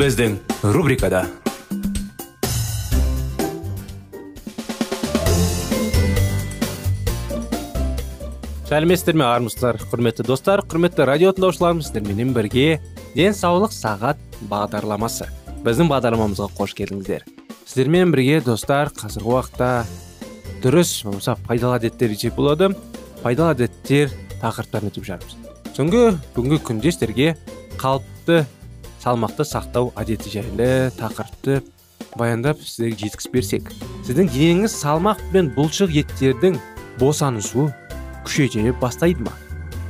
Біздің рубрикада сәлеметсіздер ме армысыздар құрметті достар құрметті радио тыңдаушыларымыз сіздерменен бірге денсаулық сағат бағдарламасы біздің бағдарламамызға қош келдіңіздер сіздермен бірге достар қазіргі уақытта дұрыс болмаса пайдалы әдеттер десек болады пайдалы әдеттер тақырыптарын өтіп жатырмыз соңғы бүгінгі күнде сіздерге қалыпты салмақты сақтау әдеті жайлы тақырыпты баяндап сіздерге жеткізіп берсек сіздің денеңіз салмақ пен бұлшық еттердің босанысуы күшейте бастайды ма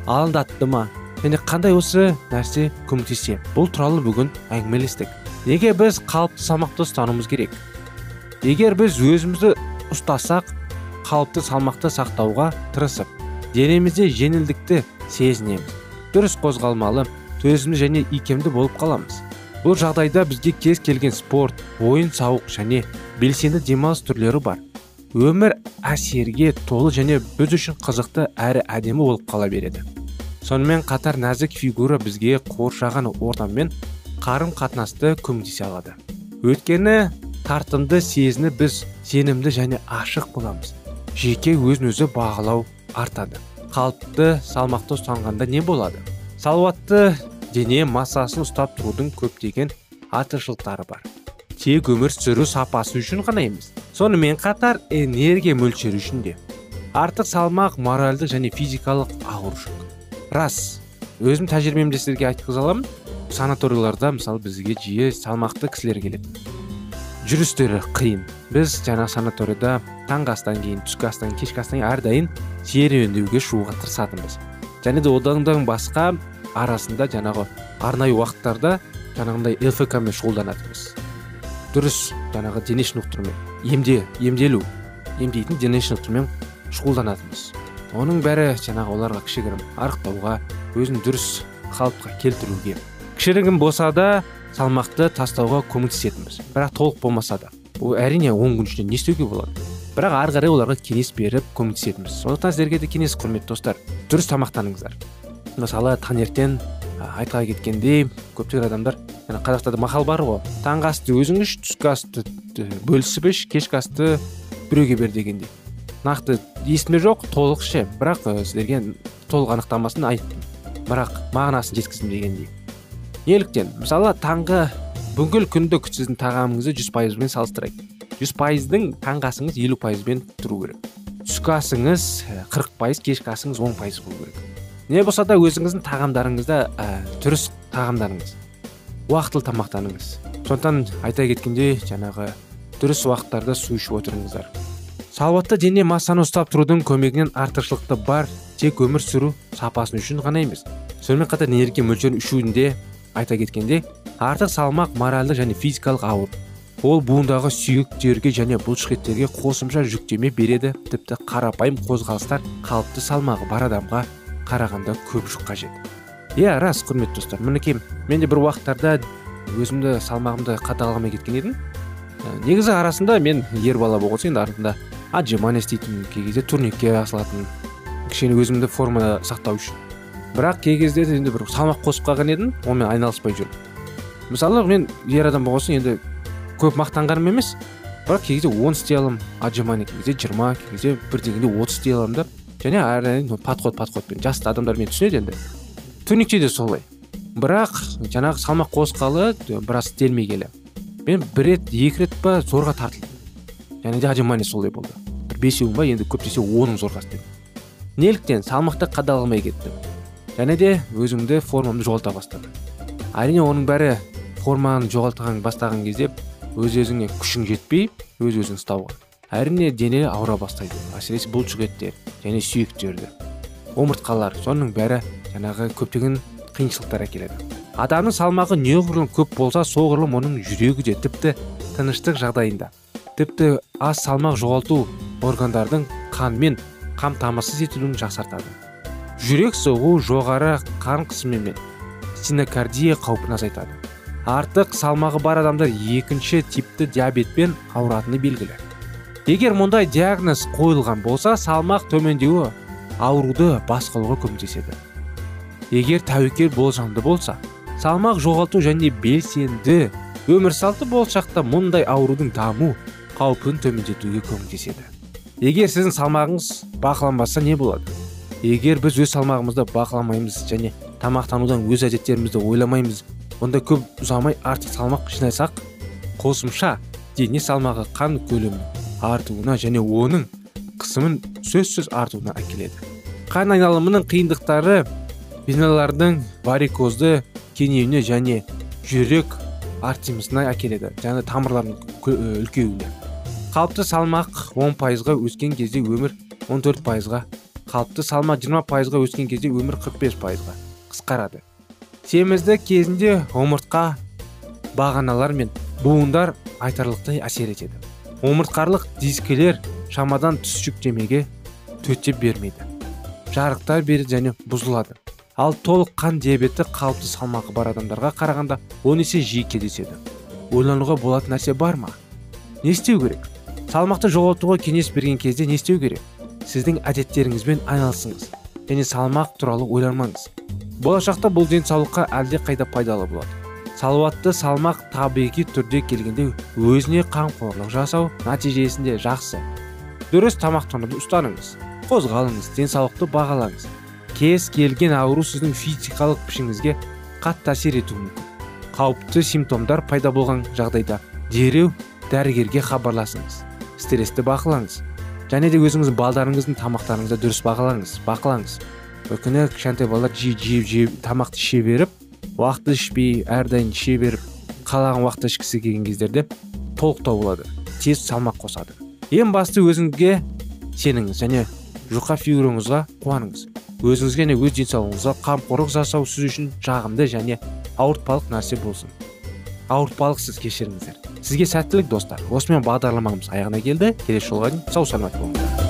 алаңдатты ма? және қандай осы нәрсе көмектессе? бұл туралы бүгін әңгімелестік. неге біз қалыпты салмақты ұстануымыз керек егер біз өзімізді ұстасақ қалыпты салмақты сақтауға тырысып денемізде жеңілдікті сезінеміз. дұрыс қозғалмалы төзімді және икемді болып қаламыз. Бұл жағдайда бізге кез келген спорт ойын сауық және белсенді демалыс түрлері бар. Өмір әсерге толы және біз үшін қызықты әрі әдемі болып қала береді. Сонымен қатар нәзік фигура бізге қоршаған ортамен қарым қатынасты көмектесе алады. Өйткені тартымды сезініп біз сенімді және ашық боламыз. Жеке өзін өзі бағалау артады. Қалыпты салмақты ұстанғанда не болады? Салауатты дене массасын ұстап тұрудың көптеген артықшылықтары бар. Тек өмір сүру сапасы үшін ғана емес сонымен қатар энергия мөлшері үшін де. Артық салмақ моральдық және физикалық ауырушылық рас өзім тәжірибемде сіздерге айтқыза аламын. Санаторияларда мысалы бізге жиі салмақты кісілер келеді. Жүрістері қиын. Біз жаңа санаторияда таңғы астан кейін түскі астан кешкі астан кейін әрдайым серуендеуге шығуға тырысатынбыз. Және де одан басқа арасында жаңағы арнайы уақыттарда жаңағындай лфк мен шұғылданатынбыз. Дұрыс жаңағы дене шынықтырумен емде емделу емдейтін дене шынықтырумен шұғылданатынбыз. Оның бәрі жаңағы оларға кішігірім арықтауға өзін дұрыс қалыпқа келтіруге кішігірім болса да салмақты тастауға көмектесетінбіз. Бірақ толық болмаса да ол әрине он күн ішінде не істеуге болады? Бірақ ары қарай оларға кеңес беріп көмектесетінбіз. Сондықтан сіздерге де кеңес құрметті достар. Дұрыс тамақтаныңыздар. Мысалы таңертең айтқа кеткендей көптеген адамдар жаңа қазақстанда мақал бар ғой. Таңғы асты өзің іш түскі асты бөлісіп іш кешкі асты біреуге бер дегендей. Нақты есімде жоқ толық ше. Бірақ сіздерге толық анықтамасын айттым. Бірақ мағынасын жеткіздім дегендей. Неліктен мысалы таңғы бүңгіл күндік сіздің тағамыңызды жүз пайызбен салыстырайық. Жүз пайыздың таңғы асыңыз елу пайызбен тұру керек. Түскі асыңыз қырық пайыз кешкі асыңыз он пайыз болу керек. Не болса да өзіңіздің тағамдарыңызда ә, дұрыс тағамдарыңыз уақытылы тамақтаныңыз. Сондықтан айта кеткендей жаңағы дұрыс уақыттарда су ішіп отырыңыздар. Салауатты дене массаны ұстап тұрудың көмегінен артықшылықты бар тек өмір сүру сапасы үшін ғана емес. Сонымен қатар энергия мөлшерін ішуінде айта кеткенде артық салмақ моральдық және физикалық ауыр. Ол буындағы сүйектерге және бұлшықеттерге қосымша жүктеме береді тіпті қарапайым қозғалыстар қалыпты салмағы бар адамға қарағанда көп жүк қажет. Иә рас құрметті достар мінекей мен де бір уақыттарда өзімді салмағымды қадағаламай кеткен едім. Негізі арасында мен ер бала болған соң енді артында отжимание істейтін кей кезде турникке асылатын кішкене өзімді формада сақтау үшін. Бірақ кей кезде енді бір салмақ қосып қалған едім онымен айналыспай жүрмін мысалы мен ер адам болған соң енді көп мақтанғаным емес бірақ кей кезде он істей аламын отжимание кей кезде жиырма кей кезде бір дегенде отыз істей аламын да. Және әрдайым подход подходпен. Жасты адамдар мені түсінеді енді. Турникте де солай. Бірақ жаңағы салмақ қосқалы біраз істелмей мен бір рет екі рет па зорға тартылдым. Және де отжимание солай болды. Бір бесеуін ба енді көп десе онын зорға істедім неліктен салмақты қадағаламай кеттім. Және де өзімді формамды жоғалта бастадым. Әрине оның бәрі форманы жоғалтқан бастаған кезде өз өзіңе күшің жетпей өз өзің ұстауға әрине дене ауыра бастайды. Әсіресе бұлшық еттер және сүйектерді омыртқалар соның бәрі жаңағы көптеген қиыншылықтар әкеледі. Адамның салмағы неғұрлым көп болса соғұрлым оның жүрегі де тіпті тыныштық жағдайында. Тіпті аз салмақ жоғалту органдардың қанмен қамтамасыз етілуін жақсартады. Жүрек соғу жоғары қан қысымы мен стенокардия қаупін азайтады. Артық салмағы бар адамдар екінші типті диабетпен ауыратыны белгілі. Егер мұндай диагноз қойылған болса салмақ төмендеуі ауруды басқалуға көмектеседі. Егер тәуекел болжамды болса салмақ жоғалту және белсенді өмір салты болашақта мұндай аурудың даму қаупін төмендетуге көмектеседі. Егер сіздің салмағыңыз бақыланбаса не болады? Егер біз өз салмағымызды бақыламаймыз және тамақтанудан өз әдеттерімізді ойламаймыз онда көп ұзамай артық салмақ жинасақ қосымша дене салмағы қан көлемі артуына және оның қысымын сөзсіз артуына әкеледі. Қан айналымының қиындықтары веналардың варикозды кеңеюіне және жүрек артериясына әкеледі және тамырлардың үлкеюіне. Қалыпты салмақ 10 пайызға өскен кезде өмір 14 пайызға қалыпты салмақ 20 пайызға өскен кезде өмір 45 пайызға қысқарады. Семіздік кезінде омыртқа бағаналар мен буындар айтарлықтай әсер етеді. Омыртқарлық дискілер шамадан тыс жүктемеге төтеп бермейді. Жарықтар береді және бұзылады. Ал толық қан диабеті қалыпты салмағы бар адамдарға қарағанда он есе жиі кездеседі. Ойлануға болатын нәрсе бар ма? Не істеу керек? Салмақты жоғалтуға кеңес берген кезде не істеу керек? Сіздің әдеттеріңізбен айналысыңыз және салмақ туралы ойламаңыз болашақта бұл денсаулыққа әлде қайда пайдалы болады. Салауатты салмақ табиғи түрде келгенде өзіне қамқорлық жасау нәтижесінде жақсы. Дұрыс тамақтануды ұстаныңыз қозғалыңыз денсаулықты бағалаңыз. Кез келген ауру сіздің физикалық пішіңізге қатты әсер етуі мүмкін. Қауіпті симптомдар пайда болған жағдайда дереу дәрігерге хабарласыңыз стрессті бақылаңыз және де өзіңіздің балдарыңыздың тамақтарыңызды дұрыс бағалаңыз бақылаңыз. Күні кішкентай балалар жиі жеп жеп тамақты іше беріп уақытты ішпей әрдайым іше беріп қалаған уақытта ішкісі келген кездерде толықтау болады тез салмақ қосады. Ең басты өзіңізге сеніңіз және жұқа фигураңызға қуаныңыз. Өзіңізге және өз денсаулығыңызға қамқорлық жасау сіз үшін жағымды және ауыртпалық нәрсе болсын. Ауыртпалықсыз кешіріңіздер. Сізге сәттілік достар. Осымен бағдарламамыз аяғына келді. Келесі жолға дейін сау саламат болыңыздар.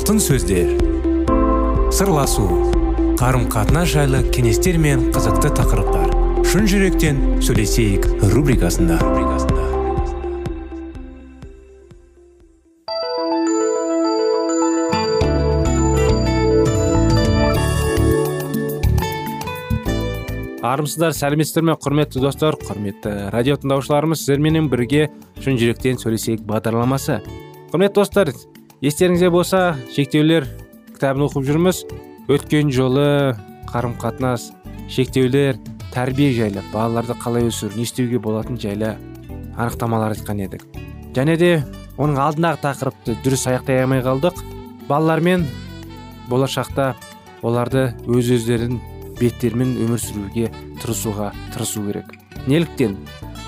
Алтын сөздер. Сырласу қарым қатынас жайлы кеңестер мен қызықты тақырыптар. Шын жүректен сөйлесейік рубрикасында. Армысыздар сәлеметсіздер ме құрметті достар құрметті радио тыңдаушыларымыз сіздерменен бірге шын жүректен сөйлесейік бағдарламасы. Құрметті достар естеріңізде болса шектеулер кітабын оқып жүрміз. Өткен жолы қарым қатынас шектеулер тәрбие жайлы балаларды қалай өсіру не істеуге болатын жайлы анықтамалар айтқан едік. Және де оның алдындағы тақырыпты дұрыс аяқтай алмай қалдық. Балалармен болашақта оларды өз өздерін беттерімен өмір сүруге тырысуға тырысу керек. Неліктен?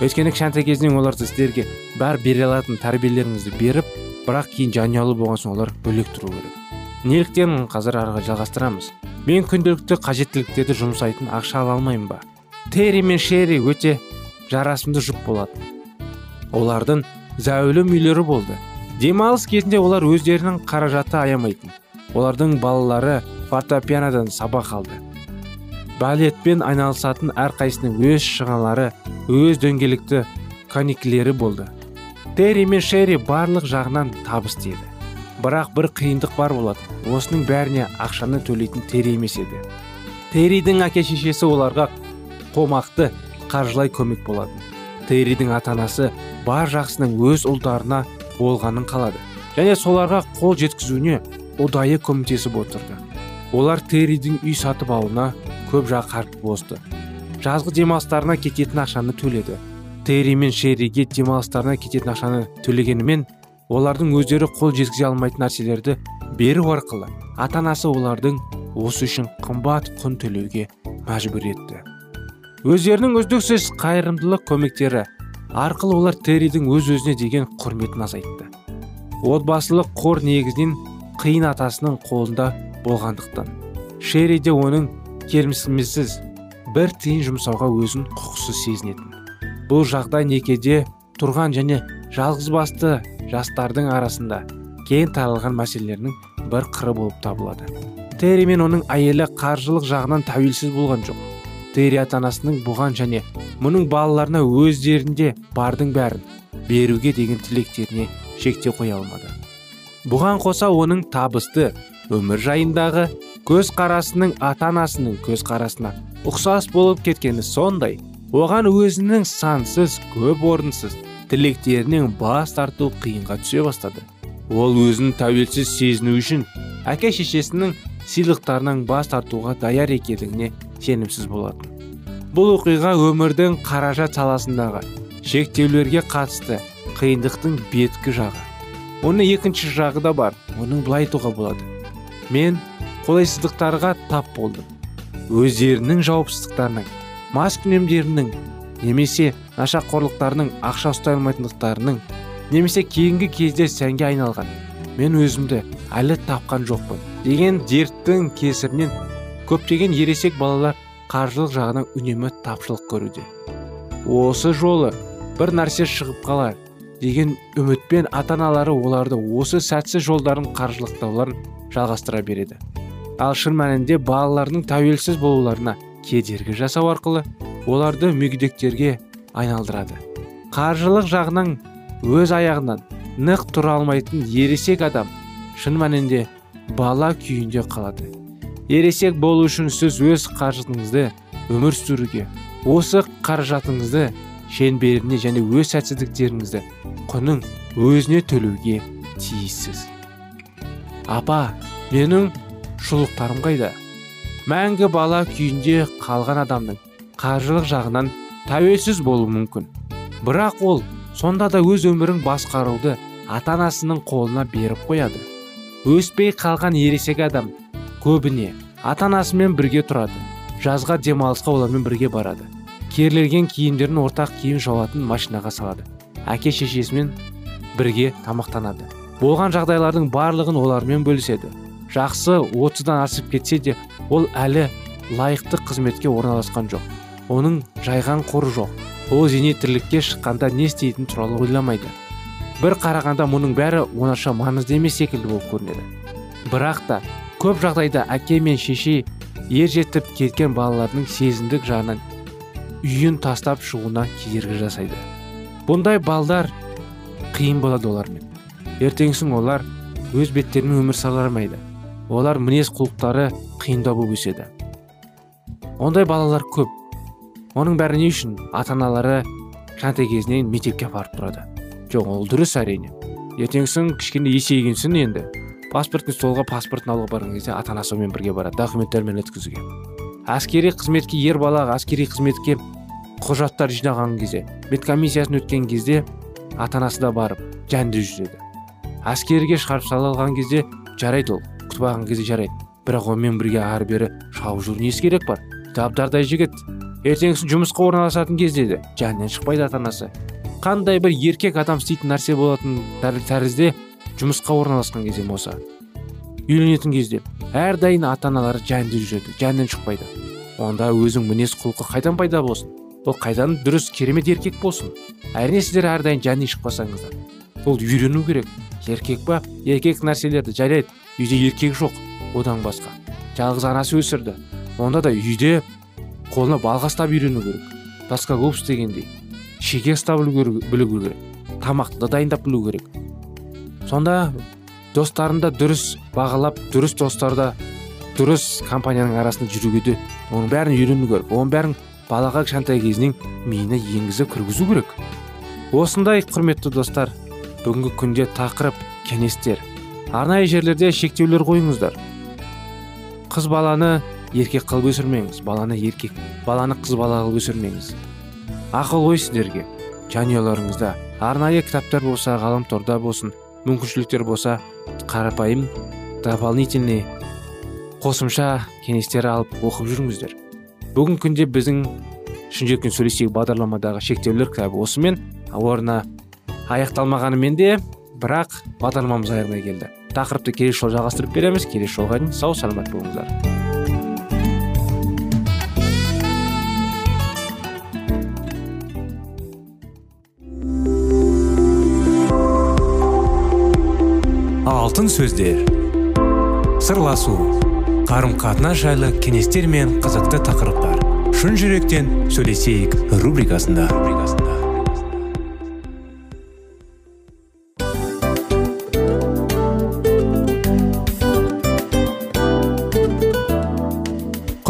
Өйткені кішкентай кезінен оларды сіздерге бәр бере алатын тәрбиелеріңізді беріп бірақ кейін жанұялы болған соң олар бөлек тұру керек. Неліктен қазір арға жалғастырамыз? Мен күнделікті қажеттіліктерді жұмсайтын ақша ала алмаймын ба? Терри мен шерри өте жарасымды жұп болады олардың зәулім үйлері болды. Демалыс кезінде олар өздерінің қаражаты аямайтын. Олардың балалары фортепианодан сабақ алды. Балетпен айналысатын әрқайсының өз шығалары өз дөңгелекті каникулері болды. Терри мен шерри барлық жағынан табысты еді бірақ бір қиындық бар болатын осының бәріне ақшаны төлейтін терри емес еді. Терридің әке шешесі оларға қомақты қаржылай көмек болатын. Терридің ата анасы бар жақсының өз ұлдарына болғанын қалады. Және соларға қол жеткізуіне ұдайы көмектесіп отырды. Олар терридің үй сатып алуына көп қарып босты. Жазғы демалыстарына кететін ақшаны төледі. Терри мен шерриге демалыстарына кететін ақшаны төлегенімен олардың өздері қол жеткізе алмайтын нәрселерді беру арқылы ата анасы олардың осы үшін қымбат құн төлеуге мәжбүр етті. Өздерінің үздіксіз қайырымдылық көмектері арқылы олар терридің өз өзіне деген құрметін азайтты. Отбасылық қор негізінен қиын атасының қолында болғандықтан шерри де оның келісімсіз бір тиын жұмсауға өзін құқықсыз сезінетін. Бұл жағдай некеде тұрған және жалғызбасты жастардың арасында кең таралған мәселелердің бір қыры болып табылады. Терри мен оның әйелі қаржылық жағынан тәуелсіз болған жоқ. Терри ата анасының бұған және мұның балаларына өздерінде бардың бәрін беруге деген тілектеріне шектеу қоя алмады. Бұған қоса оның табысты өмір жайындағы көз қарасының ата анасының көз қарасына ұқсас болып кеткені сондай оған өзінің сансыз көп орынсыз тілектерінен бас тарту қиынға түсе бастады. Ол өзін тәуелсіз сезіну үшін әке шешесінің сыйлықтарынан бас тартуға даяр екендігіне сенімсіз болатын. Бұл оқиға өмірдің қаражат саласындағы шектеулерге қатысты қиындықтың беткі жағы. Оны екінші жағы да бар оның былай айтуға болады. Мен қолайсыздықтарға тап болдым. Өздерінің жауапсыздықтарының маскүнемдерінің немесе нашақорлықтарының ақша ұстай алмайтындықтарының немесе кейінгі кезде сәнге айналған мен өзімді әлі тапқан жоқпын деген дерттің кесірінен көптеген ересек балалар қаржылық жағынан үнемі тапшылық көруде. Осы жолы бір нәрсе шығып қалар деген үмітпен ата аналары оларды осы сәтсіз жолдарын қаржылықтауларын жалғастыра береді. Ал шын мәнінде балаларының тәуелсіз болуларына кедергі жасау арқылы оларды мүгедектерге айналдырады. Қаржылық жағынан өз аяғынан нық тұра алмайтын ересек адам шын мәнінде бала күйінде қалады. Ересек болу үшін сіз өз қаржыңызды өмір сүруге осы қаражатыңызды шеңберіне және өз сәтсіздіктеріңізді құның өзіне төлеуге тиіссіз. Апа менің шұлықтарым қайда? Мәңгі бала күйінде қалған адамның қаржылық жағынан тәуелсіз болуы мүмкін. Бірақ ол сонда да өз өмірін басқаруды ата анасының қолына беріп қояды. Өспей қалған ересек адам көбіне ата анасымен бірге тұрады жазға демалысқа олармен бірге барады керлеген киімдерін ортақ киім жауатын машинаға салады әке шешесімен бірге тамақтанады. Болған жағдайлардың барлығын олармен бөліседі. Жақсы отыздан асып кетсе де ол әлі лайықты қызметке орналасқан жоқ. Оның жайған қоры жоқ. Ол зейнеттілікке шыққанда не істейтін туралы ойламайды. Бір қарағанда мұның бәрі онаша маңызды емес секілді болып көрінеді. Бірақ та көп жағдайда әке мен шеше ер жетіп кеткен балалардың сезімдік жағынан үйін тастап шығуына кедергі жасайды. Бұндай балдар қиын болады олармен. Ертеңгісін олар өз беттерімен өмір сүре алмайды. Олар мінез құлықтары қиындау болып өседі. Ондай балалар көп. Оның бәрі не үшін? Ата аналары кішкентай кезінен мектепке апарып тұрады. Жоқ ол дұрыс әрине. Ертеңгісін кішкене есейген соң енді. Паспортный столға паспортын алуға барған кезде ата анасы сонымен бірге барады документтермен өткізуге. Әскери қызметке ер балаға әскери қызметке құжаттар жинаған кезде медкомиссиясын өткен кезде ата анасы да барып жәнді жүреді әскерге шығарып алған кезде жарайды ол. Күтіп алған кезде жарайды бірақ онымен бірге ары бері шауып жүру несі керек бар? Дабдардай жігіт ертеңгісін жұмысқа орналасатын кезде де жанынан шықпайды ата анасы қандай бір еркек адам істейтін нәрсе болатын тәрізде жұмысқа орналасқан кезде болса. Үйленетін кезде әрдайым ата аналары жанында жүреді жанынан шықпайды. Онда өзің мінез құлқы қайдан пайда болсын? Ол қайдан дұрыс керемет еркек болсын? Әрине сіздер әрдайым жанни шықпасаңыздар. Ол үйрену керек. Еркек па еркек нәрселерді жарайды. Үйде еркек жоқ одан басқа. Жалғыз анасы өсірді. Онда да үйде қолына балға ұстап үйрену керек. Плоскогуб дегендей. Шеге ұстап білу керек тамақты да дайындап білу керек. Сонда достарында дұрыс бағалап дұрыс достарда дұрыс компанияның арасында жүруге де оның бәрін үйрену керек. Оның бәрін балаға кішкентай кезінен миына енгізіп кіргізу керек. Осындай құрметті достар бүгінгі күнде тақырып кеңестер. Арнайы жерлерде шектеулер қойыңыздар. Қыз баланы еркек қылып өсірмеңіз баланы еркек баланы қыз бала қылып өсірмеңіз. Ақыл ой сіздерге. Жанұяларыңызда арнайы кітаптар болса ғаламторда болсын мүмкіншіліктер болса қарапайым дополнительный қосымша кеңестер алып оқып жүріңіздер. Бүгінгі күнде біздің шын жүректен сөйлесейік бағдарламадағы шектеулер кітабы осымен орнына аяқталмағанымен де бірақ бағдарламамыз аяғына келді. Тақырыпты келесі жолы жалғастырып береміз. Келесі жолға дейін сау саламат болыңыздар. Алтын сөздер. Сырласу. Қарым қатынас жайлы кеңестер мен қызықты тақырыптар. Шын жүректен сөйлесейік рубрикасында.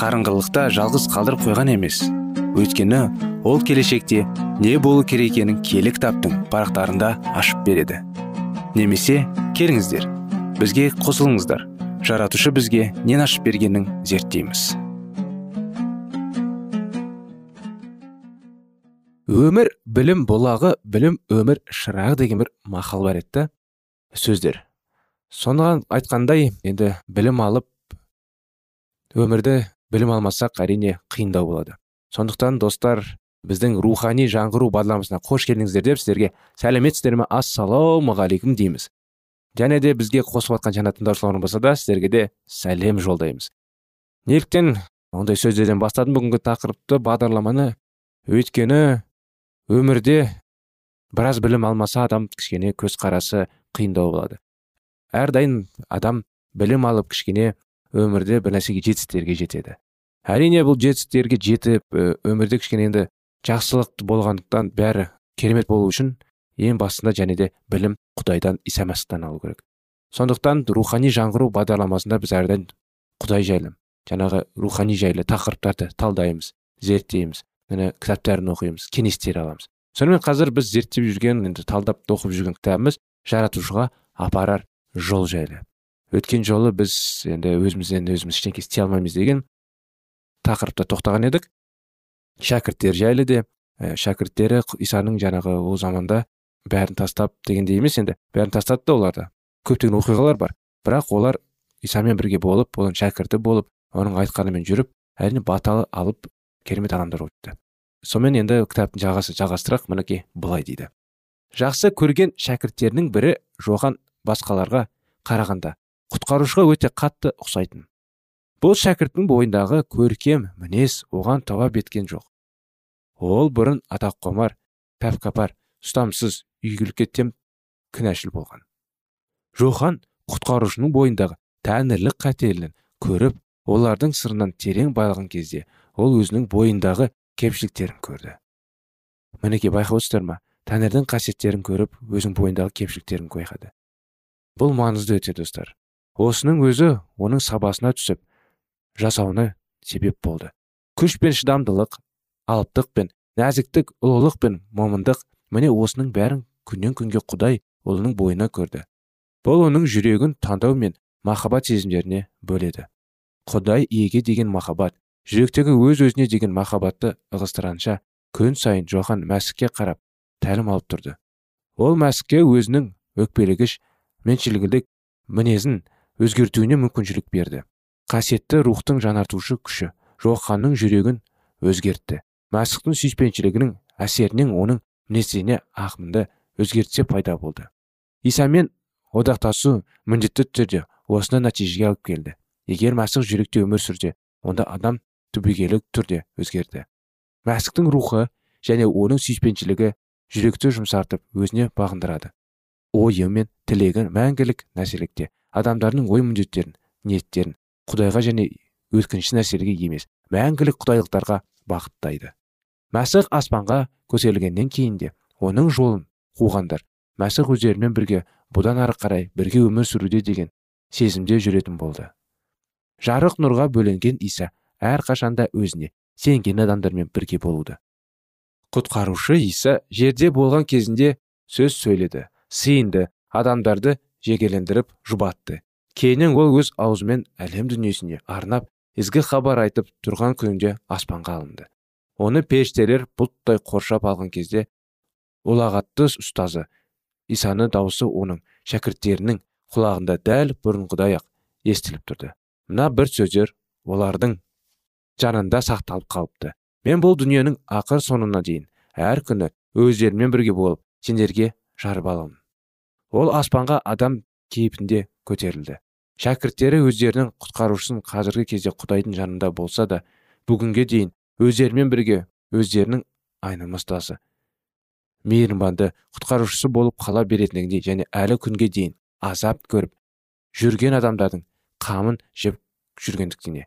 қарыңғылықта жалғыз қалдырып қойған емес. Өйткені ол келешекте не болу керек екенін киелі кітаптың парақтарында ашып береді. Немесе келіңіздер бізге қосылыңыздар. Жаратушы бізге нен ашып бергенін зерттейміз. Өмір білім бұлағы білім өмір шырағы деген бір мақал бар еді сөздер. Соныған айтқандай енді білім алып өмірді білім алмасақ әрине қиындау болады. Сондықтан достар біздің рухани жаңғыру бағдарламасына қош келдіңіздер деп сіздерге сәлеметсіздер ме? Ассалаумағалейкум дейміз. Және де бізге қосып жатқан жаңа тыңдаушыларымыз болса да сіздерге де сәлем жолдаймыз. Неліктен ондай сөздерден бастадым бүгінгі тақырыпты бағдарламаны. Өйткені өмірде біраз білім алмаса адам кішкене көзқарасы қиындау болады. Әрдайым адам білім алып кішкене өмірде бір нәрсеге жетістіктерге жетеді. Әрине бұл жетістіктерге жетіп өмірде кішкене енді жақсылық болғандықтан бәрі керемет болу үшін ең басында және де білім құдайдан иса мәсіхтан алу керек. Сондықтан рухани жаңғыру бағдарламасында біз әрдайым құдай жайлы жаңағы рухани жайлы тақырыптарды талдаймыз зерттейміз міне кітаптарын оқимыз кеңестер аламыз. Сонымен қазір біз зерттеп жүрген енді талдап оқып жүрген кітабымыз жаратушыға апарар жол жайлы. Өткен жолы біз енді өзімізден өзіміз ештеңке істей алмаймыз деген тақырыпта тоқтаған едік. Шәкірттер жайлы де ә, шәкірттері исаның жаңағы ол заманда бәрін тастап дегендей емес енді бәрін тастады да оларда көптеген оқиғалар бар. Бірақ олар исамен бірге болып оның шәкірті болып оның айтқанымен жүріп әрине бата алып керемет адамдар өтті. Сонымен енді кітаптың жағасы жалғастырақ мінекей былай дейді. Жақсы көрген шәкірттерінің бірі жоған басқаларға қарағанда құтқарушыға өте қатты ұқсайтын. Бұл шәкірттің бойындағы көркем мінез оған тауап еткен жоқ. Ол бұрын атаққомар пәпкапар ұстамсыз игілікке тем кінәшіл болған. Жохан құтқарушының бойындағы тәңірлік қатерлін көріп олардың сырынан терең байлаған кезде ол өзінің бойындағы кемшіліктерін көрді. Мінекей байқап отырсыздар ма? Тәңірдің қасиеттерін көріп өзінің бойындағы кемшіліктерін байқады бұл маңызды өте достар. Осының өзі оның сабасына түсіп жасауына себеп болды. Күш пен шыдамдылық алыптық пен нәзіктік ұлылық пен момындық міне осының бәрін күннен күнге құдай ұлының бойына көрді. Бұл оның жүрегін таңдау мен махаббат сезімдеріне бөледі. Құдай иеге деген махаббат жүректегі өз өзіне деген махаббатты ығыстыранша күн сайын жохан мәсікке қарап тәлім алып тұрды. Ол мәсікке өзінің өкпелегіш меншілгілік мінезін өзгертуіне мүмкіншілік берді. Қасиетті рухтың жанартушы күші жоқханның жүрегін өзгертті. Мәсіхтің сүйіспеншілігінің әсерінен оның мінезіне ағымды өзгертсе пайда болды. Исамен одақтасу міндетті түрде осына нәтижеге алып келді. Егер мәсіх жүректе өмір сүрсе онда адам түбегейлі түрде өзгерді. Мәсіктің рухы және оның сүйіспеншілігі жүректі жұмсартып өзіне бағындырады. Ойы мен тілегін мәңгілік нәрселікте адамдардың ой міндеттерін ниеттерін құдайға және өткінші нәрселерге емес мәңгілік құдайлықтарға бағыттайды. Мәсіх аспанға көтерілгеннен кейін де оның жолын қуғандар мәсіх өздерімен бірге бұдан ары қарай бірге өмір сүруде деген сезімде жүретін болды. Жарық нұрға бөленген иса әрқашанда өзіне сенген адамдармен бірге болуды құтқарушы иса жерде болған кезінде сөз сөйледі сыйынды адамдарды жекелендіріп жұбатты. Кейіннен ол өз аузымен әлем дүниесіне арнап ізгі хабар айтып тұрған күнінде аспанға алынды. Оны періштелер бұлттай қоршап алған кезде ұлағатты ұстазы исаны дауысы оның шәкірттерінің құлағында дәл бұрынғыдай ақ естіліп тұрды. Мына бір сөздер олардың жанында сақталып қалыпты. Мен бұл дүниенің ақыр соңына дейін әр күні өздерімен бірге болып сендерге жарып аламын ол аспанға адам кейпінде көтерілді. Шәкірттері өздерінің құтқарушысын қазіргі кезде құдайдың жанында болса да бүгінге дейін өздерімен бірге өздерінің айнымастасы мейірбанды құтқарушысы болып қала беретіндігіне және әлі күнге дейін азап көріп жүрген адамдардың қамын жеп жүргендіктіне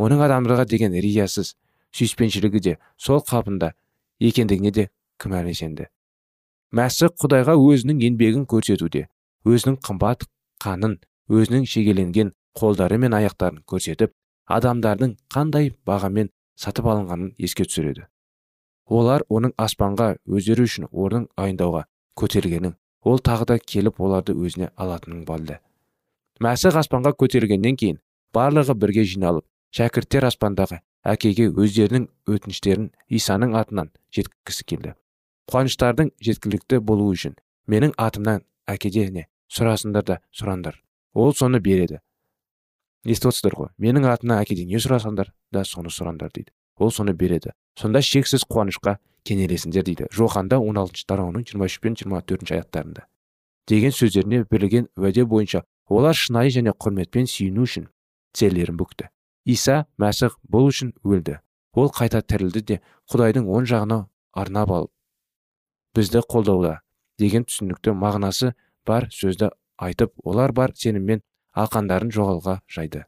оның адамдарға деген риясыз сүйіспеншілігі де сол қалпында екендігіне де күмән сенді мәсіх құдайға өзінің еңбегін көрсетуде өзінің қымбат қанын өзінің шегеленген қолдары мен аяқтарын көрсетіп адамдардың қандай бағамен сатып алынғанын еске түсіреді. Олар оның аспанға өздері үшін орын айындауға көтерілгенін ол тағы да келіп оларды өзіне алатынын балды мәсіх аспанға көтерілгеннен кейін барлығы бірге жиналып шәкірттер аспандағы әкеге өздерінің өтініштерін исаның атынан жеткізгісі келді. Қуаныштардың жеткілікті болуы үшін. Менің атымнан әкеде сұрасыңдар да сұраңдар ол соны береді. Естіп отырсыздар ғой? Менің атымнан әкеден не сұрасаңдар да соны сұраңдар дейді. Ол соны береді. Сонда шексіз қуанышқа кенелесіңдер дейді. Жоханда он алтыншы тарауының жиырма үш пен жиырма төртінші аяттарында. Деген сөздеріне берілген уәде бойынша олар шынайы және құрметпен сүйіну үшін тізелерін бүкті. Иса мәсіх бұл үшін өлді. Ол қайта тірілді де құдайдың оң жағына арнап алып бізді қолдауда деген түсінікті мағынасы бар сөзді айтып олар бар сеніммен алқандарын жоғалға жайды.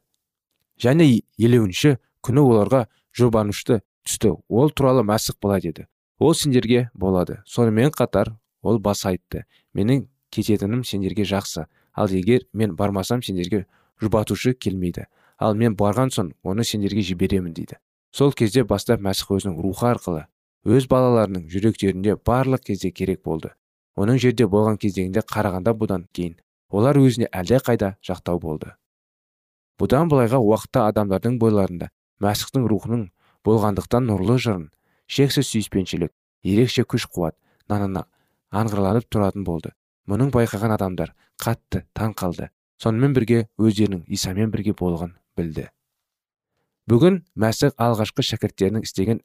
Және елуінші күні оларға жұбанышты түсті. Ол туралы мәсіх былай деді. Ол сендерге болады. Сонымен қатар ол бас айтты. Менің кететінім сендерге жақсы. Ал егер мен бармасам сендерге жұбатушы келмейді. Ал мен барған соң оны сендерге жіберемін дейді. Сол кезде бастап мәсіх өзінің рухы арқылы өз балаларының жүректерінде барлық кезде керек болды. Оның жерде болған кездегінде қарағанда бұдан кейін олар өзіне әлде қайда жақтау болды. Бұдан былайға уақытта адамдардың бойларында мәсіхтің рухының болғандықтан нұрлы жырын шексіз сүйіспеншілік ерекше күш қуат нанына аңғырланып тұратын болды. Мұның байқаған адамдар қатты таң қалды. Сонымен бірге өздерінің исамен бірге болған білді. Бүгін мәсіх алғашқы шәкірттерінің істеген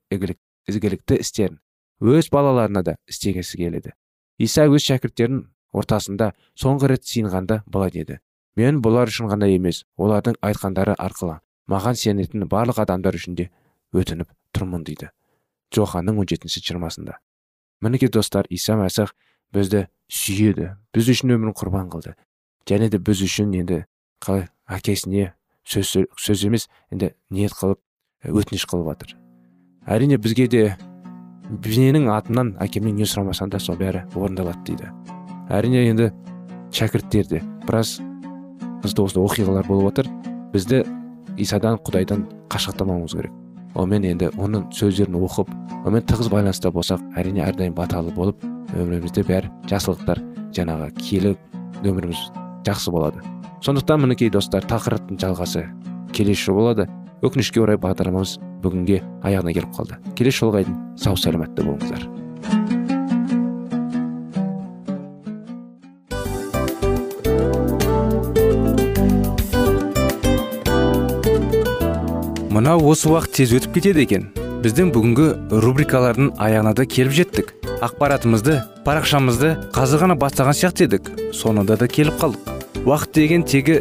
ізгілікті істерін өз балаларына да істегісі келеді иса өз шәкірттерінің ортасында соңғы рет сиынғанда былай деді мен бұлар үшін ғана емес олардың айтқандары арқылы маған сенетін барлық адамдар үшін де өтініп тұрмын дейді. Джоханның он жетінші жиырмасында. Мінекей достар иса мәсіх бізді сүйеді біз үшін өмірін құрбан қылды. Және де біз үшін енді қалай әкесіне сөз, сөз емес енді ниет қылып өтініш қылып жатыр әрине бізге де менің атымнан әкемнен не сұрамасаң да сол бәрі орындалады дейді. Әрине енді шәкірттерде біраз қызды осындай оқиғалар болып жатыр бізді исадан құдайдан қашықтамауымыз керек. Онымен енді оның сөздерін оқып онымен тығыз байланыста болсақ әрине әрдайым баталы болып өмірімізде бәрі жақсылықтар жаңағы киелі өміріміз жақсы болады. Сондықтан мінекей достар тақырыптың жалғасы келесі болады. Өкінішке орай бағдарламамыз бүгінге аяғына келіп қалды. Келесі жолға дейін сау сәлеметті болыңыздар. Мынау осы уақыт тез өтіп кетеді екен. Біздің бүгінгі рубрикалардың аяғына да келіп жеттік. Ақпаратымызды парақшамызды қазір ғана бастаған сияқты едік. Соңында да келіп қалдық. Уақыт деген тегі